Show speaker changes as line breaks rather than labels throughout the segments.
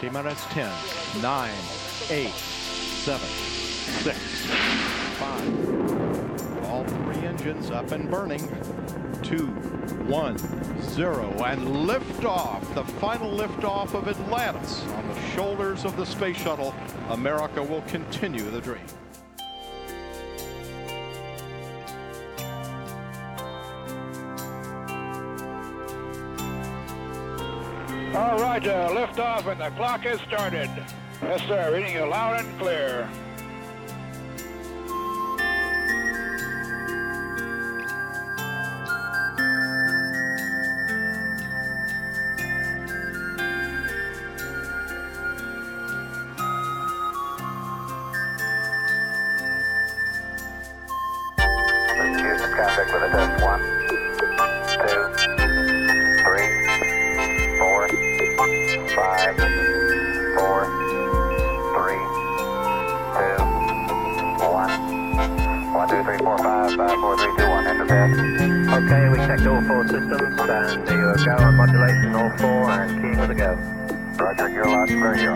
T minus 10, 9, 8, 7, 6, 5. All three engines up and burning. 2, 1, 0. And liftoff, the final liftoff of Atlantis on the shoulders of the space shuttle. America will continue the dream.
All right, uh, lift off and the clock has started. Yes, sir. Reading you loud and clear.
Traffic with a test. One,
Okay, we checked all four systems and you go on modulation all four and keying with a go.
Roger, you're loud and clear. You're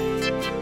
Música